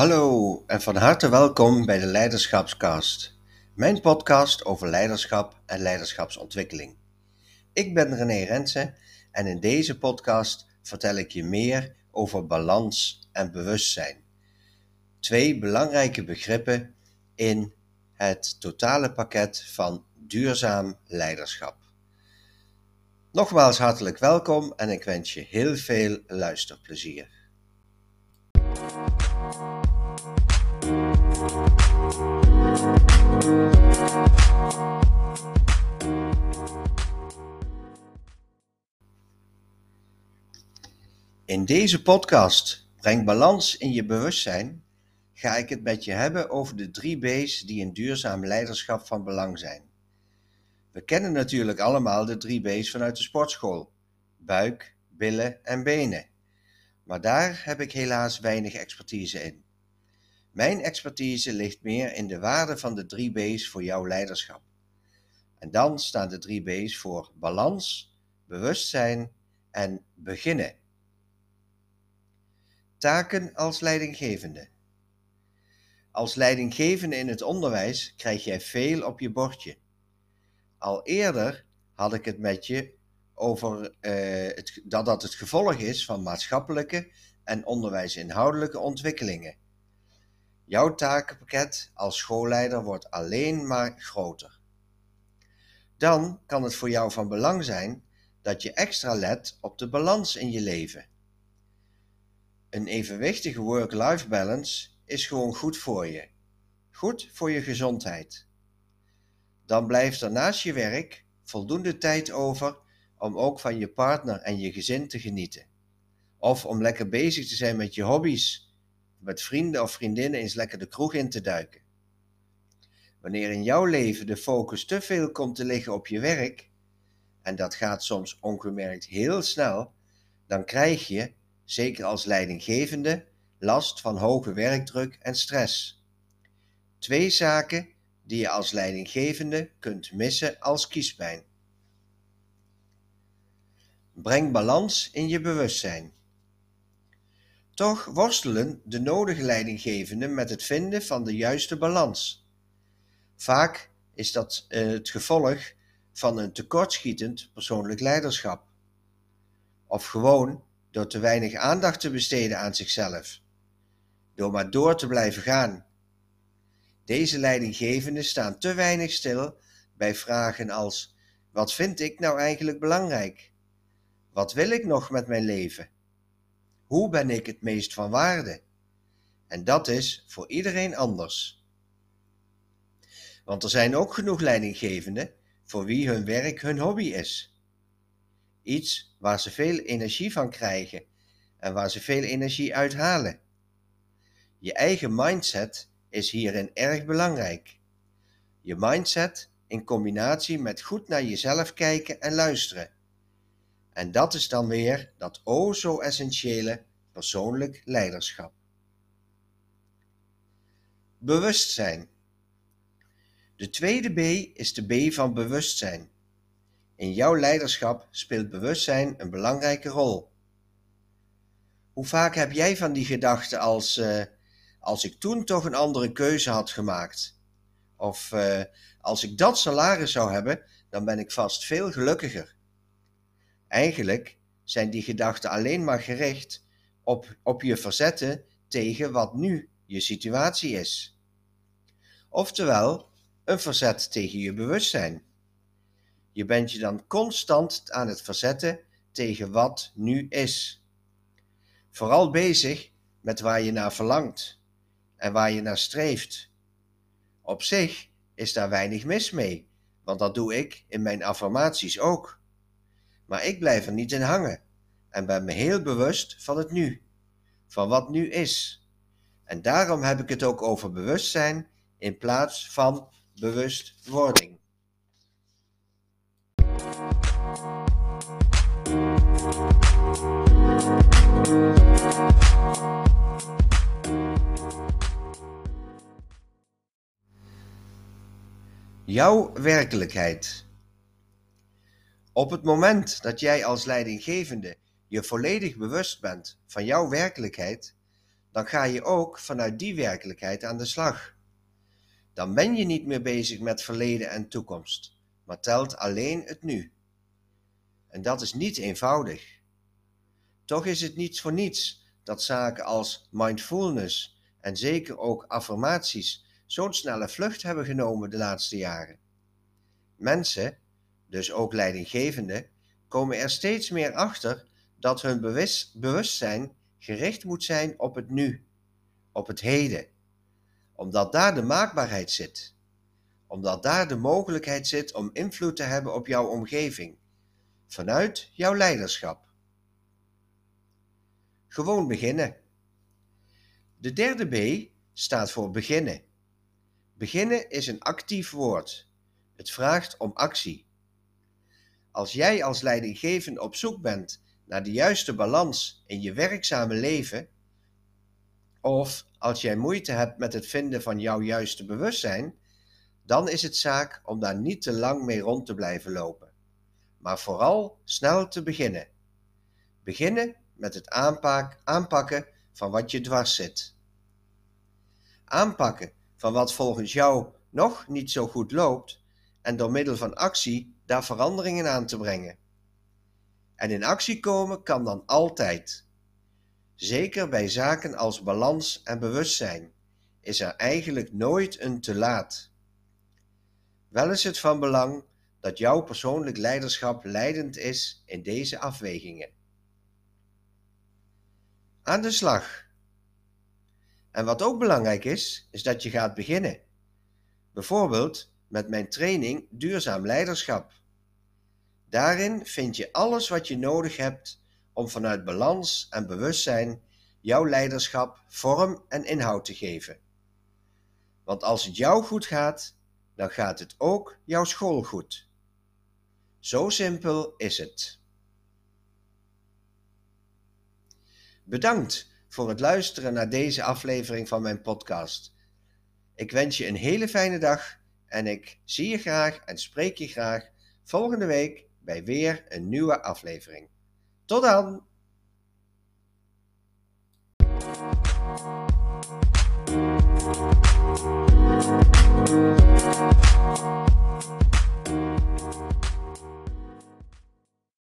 Hallo en van harte welkom bij de Leiderschapscast, mijn podcast over leiderschap en leiderschapsontwikkeling. Ik ben René Rensen en in deze podcast vertel ik je meer over balans en bewustzijn. Twee belangrijke begrippen in het totale pakket van duurzaam leiderschap. Nogmaals hartelijk welkom en ik wens je heel veel luisterplezier. In deze podcast Breng balans in je bewustzijn ga ik het met je hebben over de drie B's die in duurzaam leiderschap van belang zijn. We kennen natuurlijk allemaal de drie B's vanuit de sportschool: buik, billen en benen. Maar daar heb ik helaas weinig expertise in. Mijn expertise ligt meer in de waarde van de drie B's voor jouw leiderschap. En dan staan de drie B's voor balans, bewustzijn en beginnen. Taken als leidinggevende. Als leidinggevende in het onderwijs krijg jij veel op je bordje. Al eerder had ik het met je over uh, het, dat dat het gevolg is van maatschappelijke en onderwijsinhoudelijke ontwikkelingen. Jouw takenpakket als schoolleider wordt alleen maar groter. Dan kan het voor jou van belang zijn dat je extra let op de balans in je leven. Een evenwichtige work-life balance is gewoon goed voor je. Goed voor je gezondheid. Dan blijft er naast je werk voldoende tijd over om ook van je partner en je gezin te genieten. Of om lekker bezig te zijn met je hobby's, met vrienden of vriendinnen eens lekker de kroeg in te duiken. Wanneer in jouw leven de focus te veel komt te liggen op je werk, en dat gaat soms ongemerkt heel snel, dan krijg je, zeker als leidinggevende, last van hoge werkdruk en stress. Twee zaken die je als leidinggevende kunt missen als kiespijn. Breng balans in je bewustzijn. Toch worstelen de nodige leidinggevenden met het vinden van de juiste balans. Vaak is dat eh, het gevolg van een tekortschietend persoonlijk leiderschap. Of gewoon door te weinig aandacht te besteden aan zichzelf. Door maar door te blijven gaan. Deze leidinggevenden staan te weinig stil bij vragen als: wat vind ik nou eigenlijk belangrijk? Wat wil ik nog met mijn leven? Hoe ben ik het meest van waarde? En dat is voor iedereen anders. Want er zijn ook genoeg leidinggevenden voor wie hun werk hun hobby is. Iets waar ze veel energie van krijgen en waar ze veel energie uithalen. Je eigen mindset is hierin erg belangrijk. Je mindset in combinatie met goed naar jezelf kijken en luisteren. En dat is dan weer dat o zo essentiële persoonlijk leiderschap. Bewustzijn. De tweede B is de B van bewustzijn. In jouw leiderschap speelt bewustzijn een belangrijke rol. Hoe vaak heb jij van die gedachten als uh, als ik toen toch een andere keuze had gemaakt? Of uh, als ik dat salaris zou hebben, dan ben ik vast veel gelukkiger. Eigenlijk zijn die gedachten alleen maar gericht op, op je verzetten tegen wat nu je situatie is. Oftewel, een verzet tegen je bewustzijn. Je bent je dan constant aan het verzetten tegen wat nu is. Vooral bezig met waar je naar verlangt en waar je naar streeft. Op zich is daar weinig mis mee, want dat doe ik in mijn affirmaties ook. Maar ik blijf er niet in hangen en ben me heel bewust van het nu, van wat nu is. En daarom heb ik het ook over bewustzijn in plaats van bewustwording. Jouw werkelijkheid. Op het moment dat jij als leidinggevende je volledig bewust bent van jouw werkelijkheid, dan ga je ook vanuit die werkelijkheid aan de slag. Dan ben je niet meer bezig met verleden en toekomst, maar telt alleen het nu. En dat is niet eenvoudig. Toch is het niets voor niets dat zaken als mindfulness en zeker ook affirmaties zo'n snelle vlucht hebben genomen de laatste jaren. Mensen, dus ook leidinggevenden, komen er steeds meer achter dat hun bewustzijn gericht moet zijn op het nu, op het heden, omdat daar de maakbaarheid zit, omdat daar de mogelijkheid zit om invloed te hebben op jouw omgeving, vanuit jouw leiderschap. Gewoon beginnen. De derde B staat voor beginnen. Beginnen is een actief woord. Het vraagt om actie. Als jij als leidinggevende op zoek bent naar de juiste balans in je werkzame leven, of als jij moeite hebt met het vinden van jouw juiste bewustzijn, dan is het zaak om daar niet te lang mee rond te blijven lopen, maar vooral snel te beginnen. Beginnen met het aanpak, aanpakken van wat je dwars zit. Aanpakken van wat volgens jou nog niet zo goed loopt en door middel van actie daar veranderingen aan te brengen. En in actie komen kan dan altijd. Zeker bij zaken als balans en bewustzijn is er eigenlijk nooit een te laat. Wel is het van belang dat jouw persoonlijk leiderschap leidend is in deze afwegingen. Aan de slag. En wat ook belangrijk is, is dat je gaat beginnen. Bijvoorbeeld met mijn training Duurzaam Leiderschap. Daarin vind je alles wat je nodig hebt om vanuit balans en bewustzijn jouw leiderschap vorm en inhoud te geven. Want als het jou goed gaat, dan gaat het ook jouw school goed. Zo simpel is het. Bedankt voor het luisteren naar deze aflevering van mijn podcast. Ik wens je een hele fijne dag en ik zie je graag en spreek je graag volgende week bij weer een nieuwe aflevering. Tot dan!